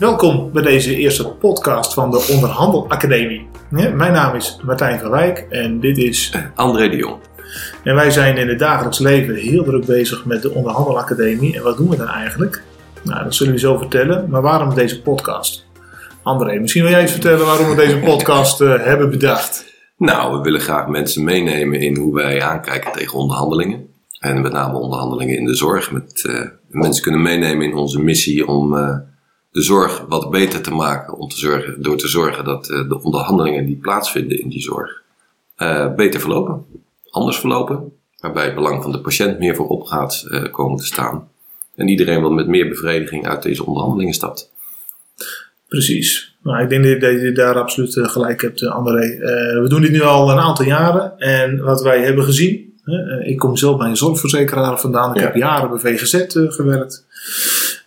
Welkom bij deze eerste podcast van de Onderhandel Academie. Mijn naam is Martijn van Wijk en dit is André de Jong. En wij zijn in het dagelijks leven heel druk bezig met de Onderhandel Academie. En wat doen we dan eigenlijk? Nou, dat zullen we zo vertellen. Maar waarom deze podcast? André, misschien wil jij eens vertellen waarom we deze podcast uh, hebben bedacht. Nou, we willen graag mensen meenemen in hoe wij aankijken tegen onderhandelingen. En met name onderhandelingen in de zorg. Met, uh, mensen kunnen meenemen in onze missie om uh, de zorg wat beter te maken. Om te zorgen, door te zorgen dat de onderhandelingen die plaatsvinden in die zorg beter verlopen. Anders verlopen. Waarbij het belang van de patiënt meer voorop gaat komen te staan. En iedereen wel met meer bevrediging uit deze onderhandelingen stapt. Precies. Nou, ik denk dat je daar absoluut gelijk hebt, André. Uh, we doen dit nu al een aantal jaren. En wat wij hebben gezien. Uh, ik kom zelf bij een zorgverzekeraar vandaan. Ik ja. heb jaren bij VGZ uh, gewerkt.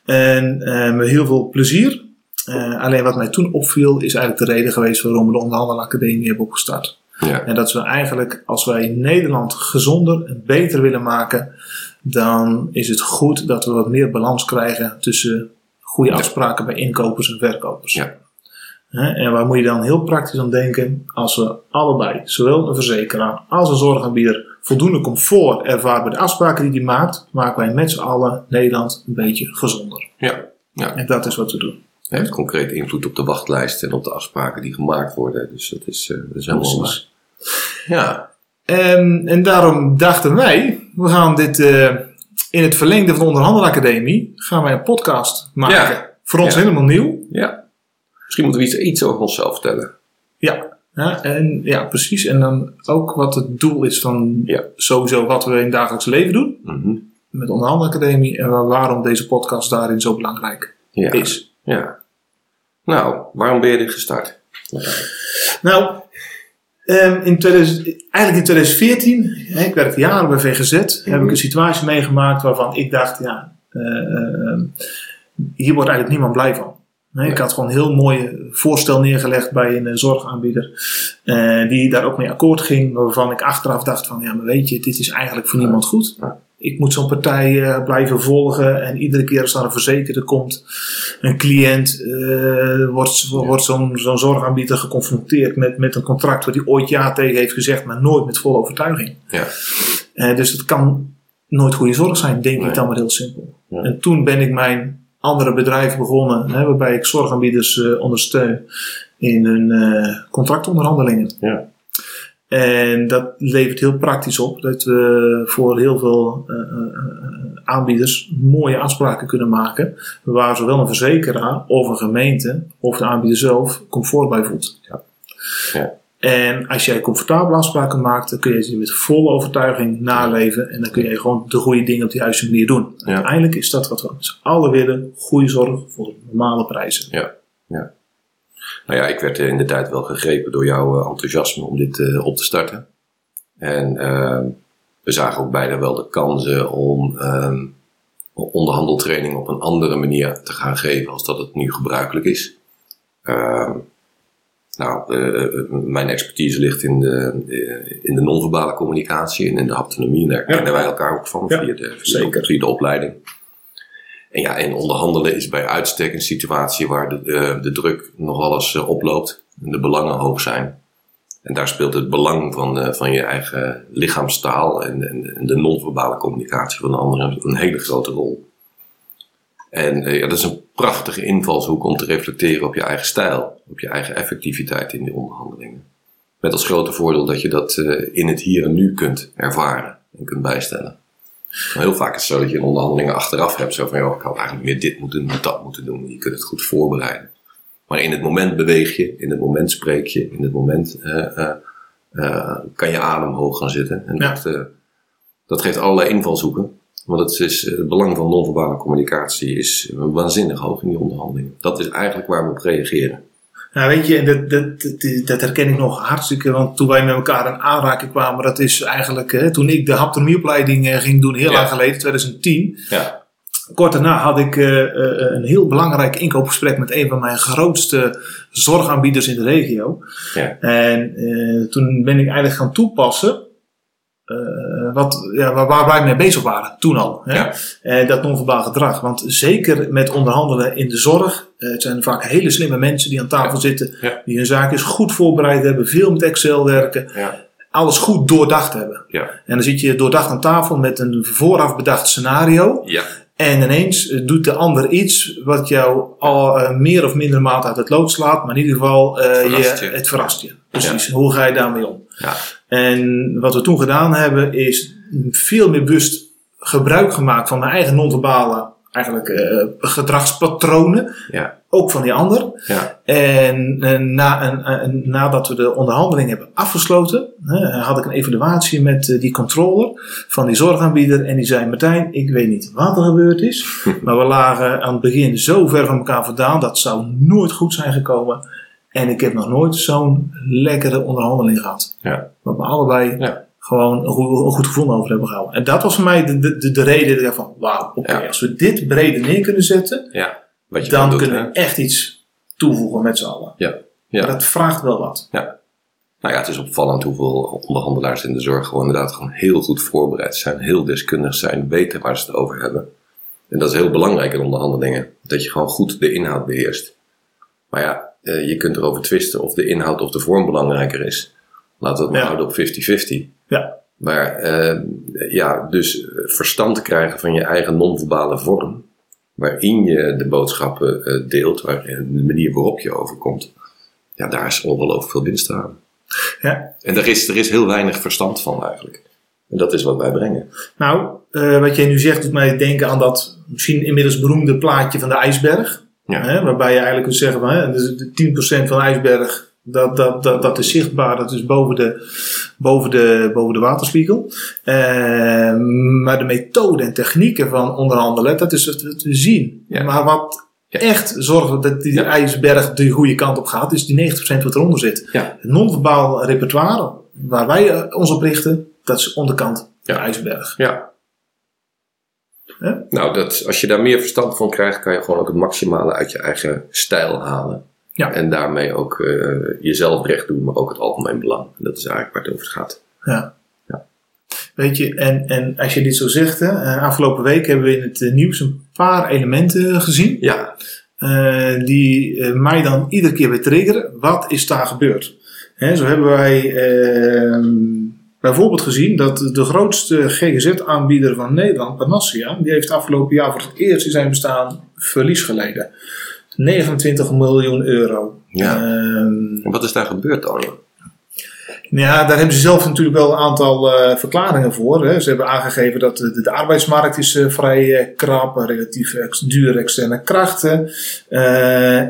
En met heel veel plezier. alleen wat mij toen opviel is eigenlijk de reden geweest waarom we de Onderhandelacademie hebben opgestart. Ja. En dat we eigenlijk, als wij Nederland gezonder en beter willen maken, dan is het goed dat we wat meer balans krijgen tussen goede afspraken bij inkopers en verkopers. Ja. En waar moet je dan heel praktisch aan denken? Als we allebei, zowel een verzekeraar als een zorgaanbieder, voldoende comfort ervaren bij de afspraken die die maakt, maken wij met z'n allen Nederland een beetje gezonder. Ja. ja. En dat is wat we doen. Het heeft concreet invloed op de wachtlijst en op de afspraken die gemaakt worden. Dus dat is, uh, dat is helemaal waar. Ja. En, en daarom dachten wij, we gaan dit uh, in het verlengde van de Onderhandelacademie, gaan wij een podcast maken. Ja. Voor ons ja. helemaal nieuw. Ja. Misschien moeten we iets, iets over onszelf vertellen. Ja. ja, en, ja, precies. En dan ook wat het doel is van sowieso wat we in het dagelijks leven doen. Mm -hmm. Met de Onderhandelacademie. En waarom deze podcast daarin zo belangrijk is. Ja. Nou, waarom ben je dit gestart? Nou, Um, in 2000, eigenlijk in 2014, hè, ik werkte jaren bij VGZ, mm -hmm. heb ik een situatie meegemaakt waarvan ik dacht, ja, uh, uh, hier wordt eigenlijk niemand blij van. Nee, ik had gewoon een heel mooi voorstel neergelegd bij een zorgaanbieder, uh, die daar ook mee akkoord ging, waarvan ik achteraf dacht van, ja, maar weet je, dit is eigenlijk voor niemand goed. Ik moet zo'n partij uh, blijven volgen en iedere keer als er een verzekerde komt, een cliënt, uh, wordt, wordt zo'n zo'n zorgaanbieder geconfronteerd met, met een contract waar hij ooit ja tegen heeft gezegd, maar nooit met volle overtuiging. Ja. Uh, dus het kan nooit goede zorg zijn, denk nee. ik dan maar heel simpel. Ja. En toen ben ik mijn andere bedrijf begonnen, hè, waarbij ik zorgaanbieders ondersteun in hun contractonderhandelingen. Ja. En dat levert heel praktisch op dat we voor heel veel uh, uh, aanbieders mooie afspraken kunnen maken. Waar zowel een verzekeraar of een gemeente of de aanbieder zelf comfort bij voelt. Ja. Ja. En als jij comfortabele afspraken maakt, dan kun je ze met volle overtuiging naleven. En dan kun je gewoon de goede dingen op de juiste manier doen. Ja. Uiteindelijk is dat wat we met z'n allen willen. Goede zorg voor normale prijzen. Ja, ja. Nou ja, ik werd in de tijd wel gegrepen door jouw enthousiasme om dit uh, op te starten. En uh, we zagen ook bijna wel de kansen om um, onderhandeltraining op een andere manier te gaan geven als dat het nu gebruikelijk is. Uh, nou, uh, mijn expertise ligt in de, in de non-verbale communicatie en in de haptonomie. En daar ja. kennen wij elkaar ook van ja, via, de, via, de, via de opleiding. En ja, en onderhandelen is bij uitstek een situatie waar de, de, de druk nogal eens uh, oploopt en de belangen hoog zijn. En daar speelt het belang van, uh, van je eigen lichaamstaal en, en, de non-verbale communicatie van de anderen een hele grote rol. En uh, ja, dat is een prachtige invalshoek om te reflecteren op je eigen stijl, op je eigen effectiviteit in die onderhandelingen. Met als grote voordeel dat je dat in het hier en nu kunt ervaren en kunt bijstellen. Maar heel vaak is het zo dat je in onderhandelingen achteraf hebt. Zo van, joh, ik had eigenlijk meer dit moeten doen, dat moeten doen. Je kunt het goed voorbereiden. Maar in het moment beweeg je, in het moment spreek je, in het moment uh, uh, uh, kan je adem hoog gaan zitten. En Ja. dat, dat geeft allerlei invalshoeken. Want het, is, het belang van non-verbale communicatie is waanzinnig hoog in die onderhandelingen. Dat is eigenlijk waar we op reageren. Nou, weet je, dat, dat, dat, dat, herken ik nog hartstikke. Want toen wij met elkaar in aanraking kwamen, dat is eigenlijk hè, toen ik de haptonomieopleiding ging doen, heel Ja. lang geleden, 2010. Ja. kort daarna had ik uh, een heel belangrijk inkoopgesprek met een van mijn grootste zorgaanbieders in de regio. Ja. En toen ben ik eigenlijk gaan toepassen wat, ja, waar, waar wij mee bezig waren toen al. Hè? Ja. En dat non-verbaal gedrag. Want zeker met onderhandelen in de zorg, het zijn vaak hele slimme mensen die aan tafel zitten, die hun zaakjes goed voorbereid hebben, veel met Excel werken alles goed doordacht hebben. En dan zit je doordacht aan tafel met een vooraf bedacht scenario. Ja. En ineens eh, doet de ander iets wat jou al meer of minder maat uit het lood slaat. Maar in ieder geval, uh, je, het verrast je. Precies. Hoe ga je daarmee om? Ja. En wat we toen gedaan hebben, is veel meer bewust gebruik gemaakt van mijn eigen non-verbale eigenlijk uh, gedragspatronen. Ja. Ook van die ander. Ja. En, en, na, en, en, nadat we de onderhandeling hebben afgesloten, had ik een evaluatie met uh, die controller van die zorgaanbieder. En die zei: Martijn, ik weet niet wat er gebeurd is. maar we lagen aan het begin zo ver van elkaar vandaan. Dat zou nooit goed zijn gekomen. En ik heb nog nooit zo'n lekkere onderhandeling gehad. Ja. Wat we allebei ja gewoon een goed, een goed gevoel over hebben gehouden. En dat was voor mij de, de, de, reden dat ik van, wauw, oké, als we dit breder neer kunnen zetten, ja, wat je dan kunnen we echt iets toevoegen met z'n allen. Ja. Ja. Maar dat vraagt wel wat. Ja. Nou ja, het is opvallend hoeveel onderhandelaars in de zorg gewoon inderdaad gewoon heel goed voorbereid zijn, heel deskundig zijn, weten waar ze het over hebben. En dat is heel belangrijk in onderhandelingen, dat je gewoon goed de inhoud beheerst. Maar ja, eh, je kunt erover twisten of de inhoud of de vorm belangrijker is. Laten we het maar houden op 50-50. Ja. Maar uh, ja, dus verstand krijgen van je eigen non-verbale vorm, waarin je de boodschappen uh, deelt, waar, de manier waarop je overkomt, ja, daar is ongelooflijk veel winst aan. Ja. En er is, er is heel weinig verstand van eigenlijk. En dat is wat wij brengen. Nou, wat jij nu zegt doet mij denken aan dat misschien inmiddels beroemde plaatje van de ijsberg. Ja. Hè, waarbij je eigenlijk kunt zeggen van hè, de 10% van de ijsberg dat, dat, dat, dat is zichtbaar, dat is boven de, boven de, boven de waterspiegel. Uh, maar de methode en technieken van onderhandelen, dat is het te zien. Ja. Maar wat ja. echt zorgt dat die ja. ijsberg de goede kant op gaat, is die 90% wat eronder zit. Het non-verbaal repertoire, waar wij eh, ons op richten, dat is onderkant de ijsberg. Ja. Nou, dat, als je daar meer verstand van krijgt, kan je gewoon ook het maximale uit je eigen stijl halen. Ja. En daarmee ook uh, jezelf recht doen, maar ook het algemeen belang. dat is eigenlijk waar het over gaat. Ja. ja. Weet je, en, en als je dit zo zegt, hè, uh, afgelopen week hebben we in het uh, nieuws een paar elementen gezien. Ja. die mij dan iedere keer weer triggeren. Wat is daar gebeurd? Hè, zo hebben wij ehm, bijvoorbeeld gezien dat de grootste GGZ-aanbieder van Nederland, Panassia, die heeft afgelopen jaar voor het eerst in zijn bestaan verlies geleden. 29 miljoen euro. Ja. Um, wat is daar gebeurd dan? Ja, daar hebben ze zelf natuurlijk wel een aantal uh, verklaringen voor. Hè. Ze hebben aangegeven dat de, de arbeidsmarkt is uh, vrij uh, krap, relatief ex, dure externe krachten.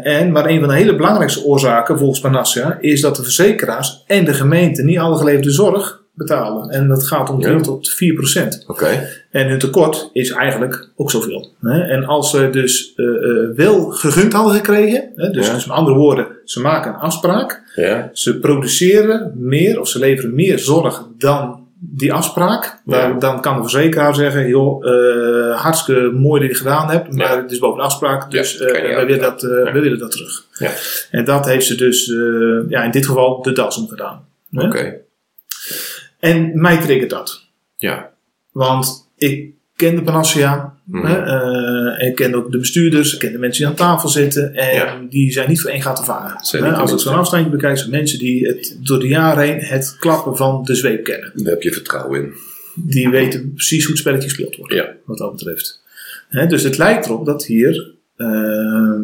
en, maar een van de hele belangrijkste oorzaken volgens Panassia is dat de verzekeraars en de gemeente niet alle geleverde zorg betalen. En dat gaat om ja. tot 4%. Oké. En hun tekort is eigenlijk ook zoveel. En als ze dus uh, wel gegund hadden gekregen, hè, dus, dus met andere woorden, ze maken een afspraak, ja. ze produceren meer of ze leveren meer zorg dan die afspraak, dan, dan kan de verzekeraar zeggen: joh, uh, hartstikke mooi dat je gedaan hebt, maar het is boven de afspraak, dus wij, willen dat, wij willen dat terug. Ja. En dat heeft ze dus ja, in dit geval de das om gedaan. Oké. En mij triggert dat. Ja. Want ik ken de Panacea. Mm uh, ik ken ook de bestuurders. Ik ken de mensen die aan tafel zitten. En die zijn niet voor één gaat te vangen. Als ik zo'n afstandje bekijk, zijn mensen die het, door de jaren heen het klappen van de zweep kennen. Daar heb je vertrouwen in. Die weten precies hoe het spelletje gespeeld wordt. Ja. Wat dat betreft. dus het lijkt erop dat hier uh,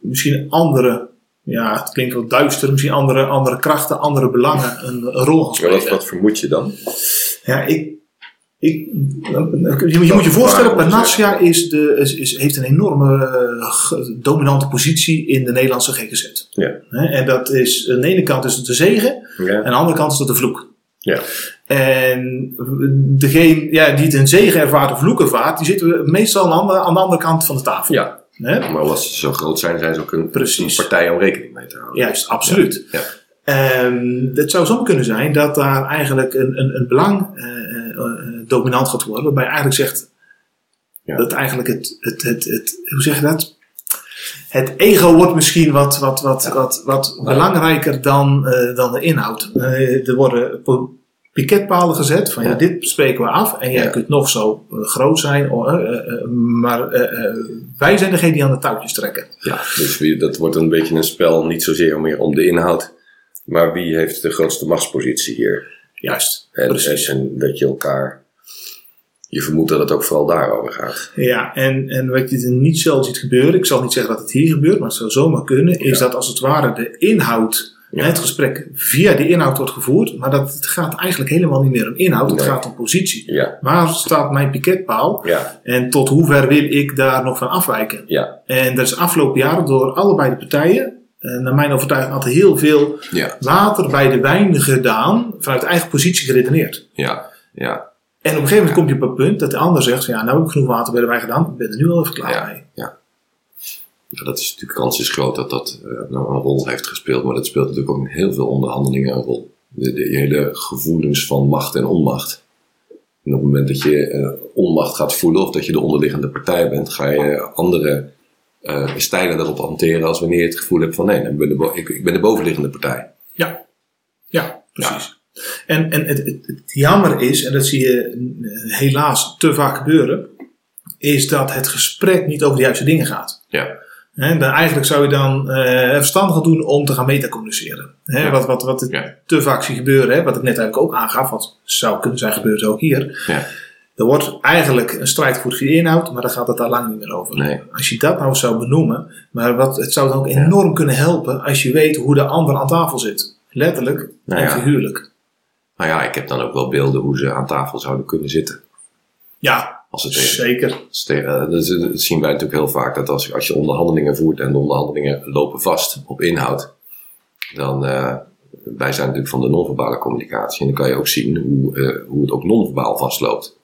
misschien andere ja, het klinkt wel duister, misschien andere, andere krachten, andere belangen een, rol gaan spelen. wat, wat vermoed je dan? Ja, ik, ik, je, je moet je voorstellen, Panacea is de, is, is, heeft een enorme uh, dominante positie in de Nederlandse GGZ. Ja. en dat is, aan de ene kant is het de zegen, ja. en aan de andere kant is het de vloek. Ja. En degene ja, die het een zegen ervaart of vloek ervaart, die zitten meestal aan de, aan de andere kant van de tafel. Ja. Hè? Maar als ze zo groot zijn, zijn ze ook een, Precies. partij om rekening mee te houden. Juist, absoluut. Ja. Um, het zou zo kunnen zijn dat daar eigenlijk een, een, een belang uh, uh, dominant gaat worden, waarbij je eigenlijk zegt: Ja. Dat eigenlijk het, het, het, het, hoe zeg je dat? Het ego wordt misschien wat, wat, wat, wat, wat belangrijker dan, eh, dan de inhoud. Eh, er worden po- piketpalen gezet van ja. Ja. dit spreken we af en jij Ja. kunt nog zo eh, groot zijn, oh, eh, eh, maar wij zijn degene die aan de touwtjes trekken. Ja, dus wie- dat wordt een beetje een spel, niet zozeer meer om de inhoud, maar wie heeft de grootste machtspositie hier. Juist, En, precies. en, en dat je elkaar. Je vermoedt dat het ook vooral daarover gaat. Ja, en, en wat je er niet zelden ziet gebeuren, ik zal niet zeggen dat het hier gebeurt, maar het zou zomaar kunnen, is Ja. dat als het ware de inhoud, Ja. het gesprek via die inhoud wordt gevoerd, maar dat het gaat eigenlijk helemaal niet meer om inhoud, het Nee. gaat om positie. Ja, Waar staat mijn piketpaal ja, en tot hoe ver wil ik daar nog van afwijken? ja, En dat is afgelopen jaren door allebei de partijen, eh, naar mijn overtuiging, altijd heel veel water bij de wijn gedaan, vanuit eigen positie geredeneerd. ja, ja, En op een gegeven moment kom je op het punt dat de ander zegt: van, Ja, nou heb ik genoeg water bij de wijn gedaan, ik ben er nu al even klaar mee. Ja. Dat is natuurlijk, kans is groot dat dat eh, nou een rol heeft gespeeld, maar dat speelt natuurlijk ook in heel veel onderhandelingen een rol. De, de hele gevoelens van macht en onmacht. En op het moment dat je eh, onmacht gaat voelen of dat je de onderliggende partij bent, ga je andere eh, stijlen daarop hanteren als wanneer je het gevoel hebt van nee, ik ben de, ik, ik ben de bovenliggende partij. Ja, ja precies. En, en het, het, het jammer is, en dat zie je helaas te vaak gebeuren, is dat het gesprek niet over de juiste dingen gaat. Ja, Dan, eigenlijk zou je dan eh verstandig doen om te gaan metacommuniceren. Ja. Wat, wat, wat Ja. te vaak zie gebeuren, hè, wat ik net eigenlijk ook aangaf, wat zou kunnen zijn gebeurd ook hier. ja, Er wordt eigenlijk een strijd via inhoud, maar daar gaat het daar lang niet meer over. Nee. Als je dat nou zou benoemen, maar wat, het zou dan ook enorm kunnen helpen als je weet hoe de ander aan tafel zit. Letterlijk Nou en figuurlijk. Nou ja, ik heb dan ook wel beelden hoe ze aan tafel zouden kunnen zitten. Ja, Als het zeker. dat, zien wij natuurlijk heel vaak. Dat als, als je onderhandelingen voert en de onderhandelingen lopen vast op inhoud. Dan, eh, wij zijn natuurlijk van de non-verbale communicatie. En dan kan je ook zien hoe, eh, hoe het ook non-verbaal vastloopt.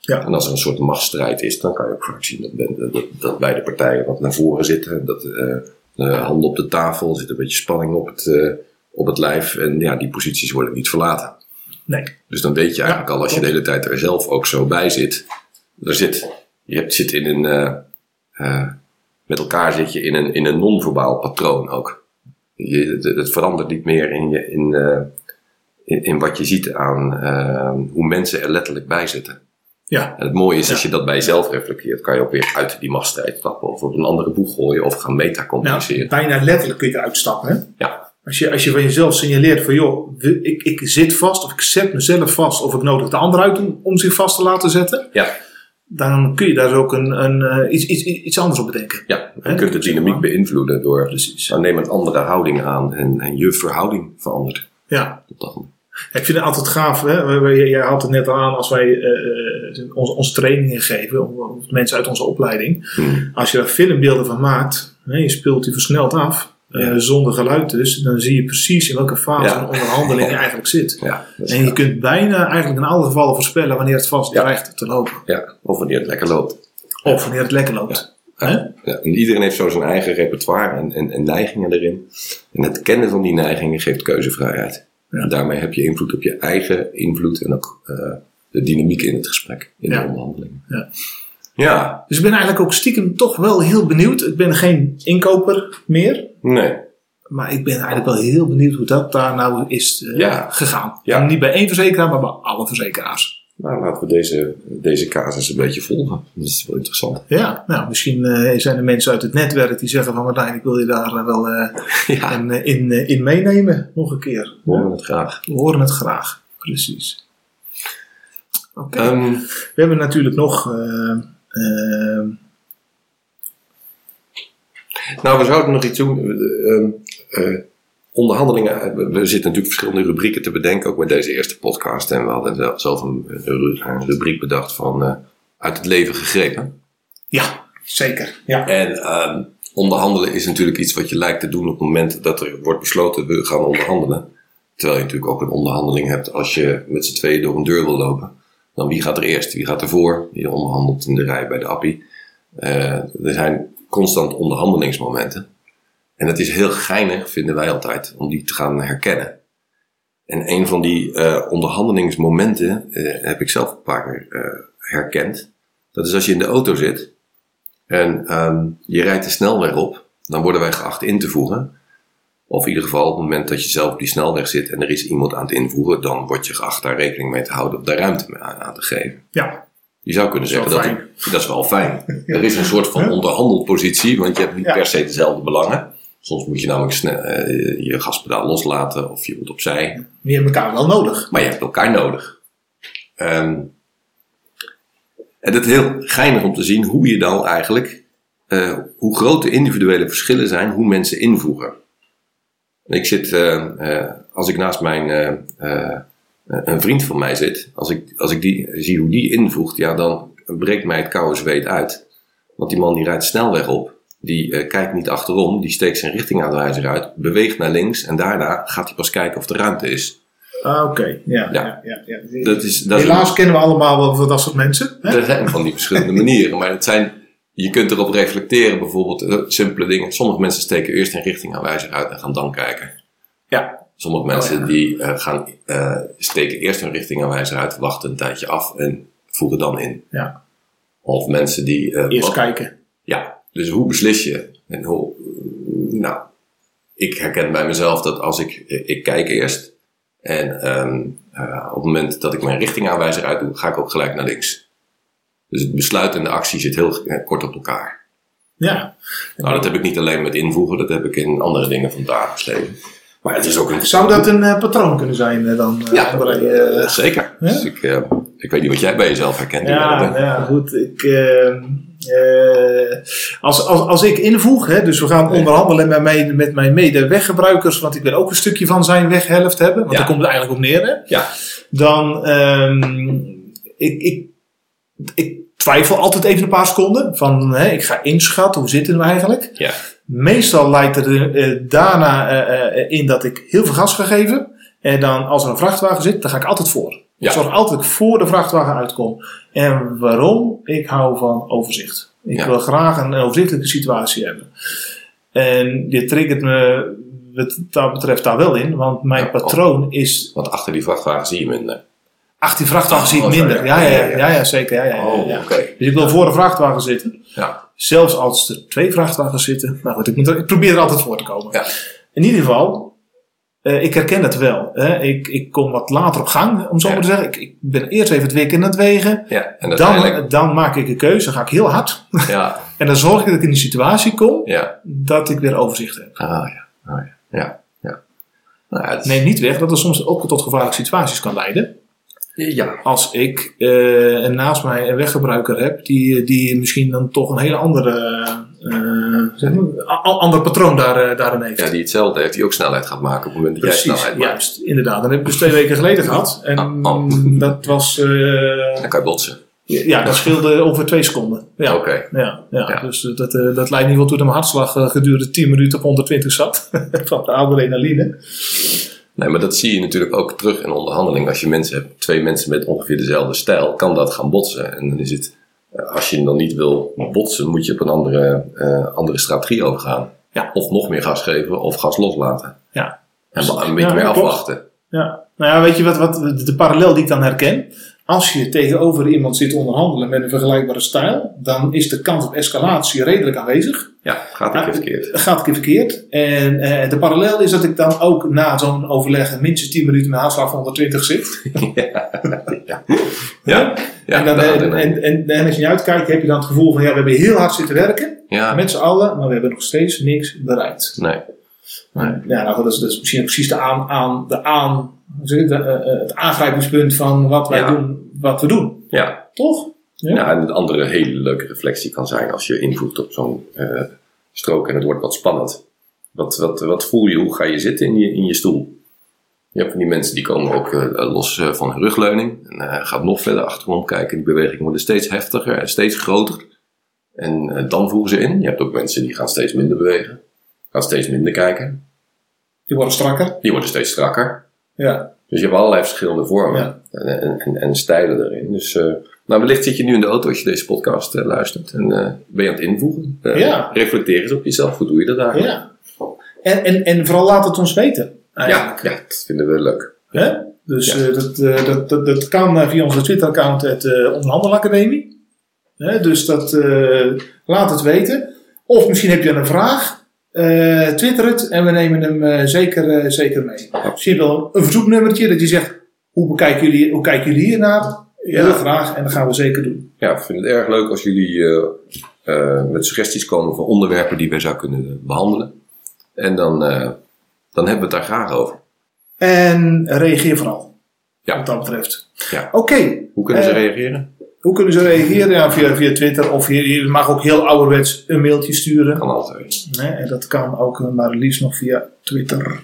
Ja. En als er een soort machtsstrijd is, dan kan je ook vaak zien dat, ben- dat, dat beide partijen wat naar voren zitten. Dat eh, de handen op de tafel, er zit een beetje spanning op het, op het lijf. En ja, die posities worden niet verlaten. Nee. Dus dan weet je eigenlijk Ja, al, als je de hele tijd er zelf ook zo bij zit. Er zit je hebt, zit in een. eh, eh, met elkaar zit je in een, in een non-verbaal patroon ook. Je, het, verandert niet meer in, je, in, eh, in, in wat je ziet aan hoe mensen er letterlijk bij zitten. Ja, En het mooie is, als Ja. je dat bij jezelf reflecteert, kan je ook weer uit die machtsstrijd stappen. Of op een andere boeg gooien of gaan nou, metacommuniceren. bijna letterlijk kun je eruit stappen. Hè? Ja, Als je, als je van jezelf signaleert van joh, ik, ik zit vast of ik zet mezelf vast of ik nodig de ander uit om, om zich vast te laten zetten, ja, dan kun je daar ook een, een, eh, iets, iets, iets anders op bedenken. ja. Je kunt de dynamiek beïnvloeden door. Precies. Dan neem een andere houding aan en, en je verhouding verandert. Ja. Op dat moment. Ik vind het altijd gaaf. Hè? Jij had het net al aan als wij eh, eh, onze, onze trainingen geven, of, mensen uit onze opleiding. Hmm. Als je daar filmbeelden van maakt, hè, je speelt die versneld af, Ja. zonder geluid dus, dan zie je precies in welke fase Ja. een onderhandeling je eigenlijk zit. Ja, En je kunt bijna eigenlijk in alle gevallen voorspellen wanneer het vast dreigt te lopen. ja, of wanneer het lekker loopt. Of wanneer het lekker loopt. Ja, en iedereen heeft zo zijn eigen repertoire en, en, en neigingen erin. En het kennen van die neigingen geeft keuzevrijheid. En daarmee heb je invloed op je eigen invloed en ook eh, de dynamiek in het gesprek, in de onderhandeling. Ja. Ja, Dus ik ben eigenlijk ook stiekem toch wel heel benieuwd. Ik ben geen inkoper meer. Nee. Maar ik ben eigenlijk wel heel benieuwd hoe dat daar nou is eh, Ja. gegaan. Ja. En niet bij één verzekeraar, maar bij alle verzekeraars. Nou, laten we deze, deze casus een beetje volgen. Dat is wel interessant. Ja, nou, misschien eh, zijn er mensen uit het netwerk die zeggen van Martijn, ik wil je daar eh, wel Ja, in, in, in meenemen. Nog een keer. we horen het graag. We horen het graag. Precies. Oké. Ehm, We hebben natuurlijk nog... eh, eh, Nou, we zouden nog iets doen. Ehm, eh, onderhandelingen. eh, We, zitten natuurlijk verschillende rubrieken te bedenken, ook met deze eerste podcast. En we hadden zelf- een, een ru- een rubriek bedacht van eh, uit het leven gegrepen. ja, zeker. Ja. En ehm, onderhandelen is natuurlijk iets wat je lijkt te doen op het moment dat er wordt besloten we gaan onderhandelen. Terwijl je natuurlijk ook een onderhandeling hebt als je met z'n tweeën door een deur wil lopen. Dan wie gaat er eerst? Wie gaat er voor? Je onderhandelt in de rij bij de appie. Eh, er zijn constant onderhandelingsmomenten. En het is heel geinig, vinden wij altijd, om die te gaan herkennen. En een van die eh, onderhandelingsmomenten eh, heb ik zelf een paar keer eh, herkend. Dat is als je in de auto zit en ehm, je rijdt de snelweg op, dan worden wij geacht in te voegen. Of in ieder geval, op het moment dat je zelf op die snelweg zit en er is iemand aan het invoegen, dan word je geacht daar rekening mee te houden of daar ruimte mee aan, aan te geven. Ja, Je zou kunnen Dat zeggen dat dat is wel fijn. Er is een soort van onderhandelpositie, want je hebt niet Ja. per se dezelfde belangen. Soms moet je namelijk snel, eh, je gaspedaal loslaten of je moet opzij. die hebben elkaar wel nodig. Maar je hebt elkaar nodig. Ehm, en het is heel geinig om te zien hoe je dan eigenlijk, eh, hoe groot de individuele verschillen zijn, hoe mensen invoegen. En ik zit, eh, als ik naast mijn, een vriend van mij zit, als ik, als ik die, zie hoe die invoegt, ja, dan breekt mij het koude zweet uit. Want die man die rijdt snelweg op, die eh, kijkt niet achterom, die steekt zijn richtingaanwijzer uit, beweegt naar links en daarna gaat hij pas kijken of er ruimte is. Ah, Oké, ja. Ja. ja, ja, ja. Dat is, dat Helaas kennen we allemaal wel van dat soort mensen. Hè? Er zijn van die verschillende manieren, maar het zijn, je kunt erop reflecteren, bijvoorbeeld eh, simpele dingen. Sommige mensen steken eerst een richtingaanwijzer uit en gaan dan kijken. Ja. Sommige mensen Oh, ja. die eh, gaan, eh, steken eerst een richtingaanwijzer uit, wachten een tijdje af en voegen dan in. Ja. Of mensen die... eh, Eerst wat- kijken. ja, dus hoe beslis je? En hoe, nou, ik herken bij mezelf dat als ik, ik kijk eerst. En eh, op het moment dat ik mijn richtingaanwijzer uitdoe, ga ik ook gelijk naar links. Dus het besluit en de actie zit heel kort op elkaar. Ja. Nou, dat heb ik niet alleen met invoegen, dat heb ik in andere dingen van het dagelijks leven. Maar het is ook een... Zou dat een eh, patroon kunnen zijn eh, dan? eh, Ja, André? zeker. ja? Dus ik, eh, ik weet niet wat jij bij jezelf herkent. Ja, ja, goed. Ik, als, als, als ik invoeg, hè, dus we gaan Nee. onderhandelen met, mijn met mijn mede-weggebruikers, want ik wil ook een stukje van zijn weghelft hebben, want Ja. daar komt het eigenlijk op neer. Hè, Ja. Dan, ehm, ik, ik, ik twijfel altijd even een paar seconden van, hè, ik ga inschatten, hoe zitten we eigenlijk? Ja. Meestal leidt het er eh, daarna eh, eh, in dat ik heel veel gas ga geven. En dan als er een vrachtwagen zit, dan ga ik altijd voor. Ja. Ik zorg altijd voor de vrachtwagen uitkom. En waarom? Ik hou van overzicht. Ik Ja. wil graag een overzichtelijke situatie hebben. En dit triggert me wat dat betreft daar wel in. Want mijn Ja, patroon is... Want achter die vrachtwagen zie je minder. 18 vrachtwagens zie ik minder. ja. Ja, ja, Ja, zeker. Ja, ja, Oh, oké. Dus ik wil voor een vrachtwagen zitten. Ja. Zelfs als er twee vrachtwagens zitten. Nou goed, ik, moet er- ik probeer er altijd voor te komen. Ja. In ieder geval, eh, ik herken het wel. Hè. Ik, ik kom wat later op gang, om zo Ja. maar te zeggen. Ik, ik ben eerst even het weekend aan het wegen. Ja, en uiteindelijk... Dan, dan maak ik een keuze, dan ga ik heel hard. Ja, En dan zorg ik dat ik in die situatie kom ja. dat ik weer overzicht heb. Ah ja, ah, ja. ja, ja. Nou, ja, het is- Neem niet weg dat het soms ook tot gevaarlijke situaties kan leiden. Ja. Als ik eh, naast mij een weggebruiker heb die, die misschien dan toch een hele andere, eh, zeg maar, ander patroon daar, eh, daarin heeft. ja, die hetzelfde heeft, die ook snelheid gaat maken op het moment dat jij Precies, snelheid maakt. juist, inderdaad. Dat heb ik dus twee weken geleden gehad. En Oh, oh. dat was, Dan kan je botsen. ja, dat scheelde over twee seconden. Ja, Oké. ja, ja. Ja. dus dat, dat leidt niet wel toe dat mijn hartslag gedurende 10 minuten op 120 zat. van de adrenaline. Nee, maar dat zie je natuurlijk ook terug in onderhandeling. Als je mensen hebt, twee mensen met ongeveer dezelfde stijl, kan dat gaan botsen. En dan is het, eh, als je dan niet wil botsen, moet je op een andere, eh, andere strategie overgaan. Ja. Of nog meer gas geven, of gas loslaten. Ja. En dan een beetje Ja, meer afwachten. Ja, nou ja, weet je wat, wat de, de parallel die ik dan herken? Als je tegenover iemand zit onderhandelen met een vergelijkbare stijl, dan is de kans op escalatie redelijk aanwezig. Ja, gaat een keer verkeerd. Gaat een keer verkeerd. En eh, de parallel is dat ik dan ook na zo'n overleg minstens 10 minuten met een hartslag van 120 zit. ja. Ja. Ja, en, dan, de en, en, en, als je niet uitkijkt, heb je dan het gevoel van ja, we hebben heel hard zitten werken. ja. Met z'n allen, maar we hebben nog steeds niks bereikt. Nee. Nee. Ja, nou, dat, is, dat is misschien precies de aan, aan, de aan, eh, eh, het aangrijpingspunt van wat wij Ja. doen, wat we doen. Ja. Toch? Ja. Ja, en een andere hele leuke reflectie kan zijn als je invoert op zo'n eh, strook en het wordt wat spannend. Wat, wat, wat voel je? Hoe ga je zitten in je, in je stoel? Je hebt van die mensen die komen ook los van hun rugleuning en gaat nog verder achterom kijken. Die bewegingen worden steeds heftiger en steeds groter. En dan voegen ze in. Je hebt ook mensen die gaan steeds minder bewegen, gaan steeds minder kijken. Die worden strakker. Die worden steeds strakker. Ja. Dus je hebt allerlei verschillende vormen Ja. en, en, en, en stijlen erin. Dus eh, nou, wellicht zit je nu in de auto als je deze podcast eh, luistert en eh, ben je aan het invoegen. Ja. Reflecteer eens op jezelf. Hoe doe je dat eigenlijk? ja. En, en, en vooral laat het ons weten. ja, Eigenlijk. ja, dat vinden we leuk. Hè? Dus Ja. dat, dat, dat, dat kan via onze Twitter-account, het Onderhandelacademie. Hè, dus dat, laat het weten. Of misschien heb je een vraag. Eh, twitter het en we nemen hem eh, zeker, eh, zeker mee. Misschien wel een verzoeknummertje dat je zegt: hoe, bekijken jullie, hoe kijken jullie hiernaar? Heel Ja. graag en dat gaan we zeker doen. Ja, ik vind het erg leuk als jullie met suggesties komen van onderwerpen die wij zouden kunnen behandelen. En dan, dan hebben we het daar graag over. En reageer vooral. Ja. Wat dat betreft. Ja. Oké, Hoe kunnen ze reageren? Hoe kunnen ze reageren? Ja, via, via Twitter of je, je mag ook heel ouderwets een mailtje sturen. Kan altijd. Nee, en dat kan ook, eh, maar liefst nog via Twitter.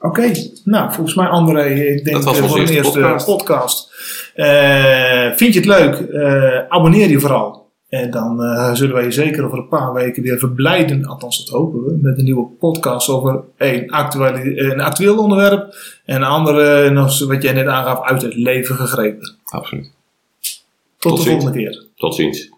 Oké, nou, volgens mij André, ik denk Dat was onze eerste eerste podcast. podcast. Eh, vind je het leuk? Eh, abonneer je vooral. En dan zullen wij je zeker over een paar weken weer verblijden, althans dat hopen we, met een nieuwe podcast over een, actuele, een actueel onderwerp en een andere, nog wat jij net aangaf, uit het leven gegrepen. Absoluut. Tot, Tot de ziens. volgende keer. Tot ziens.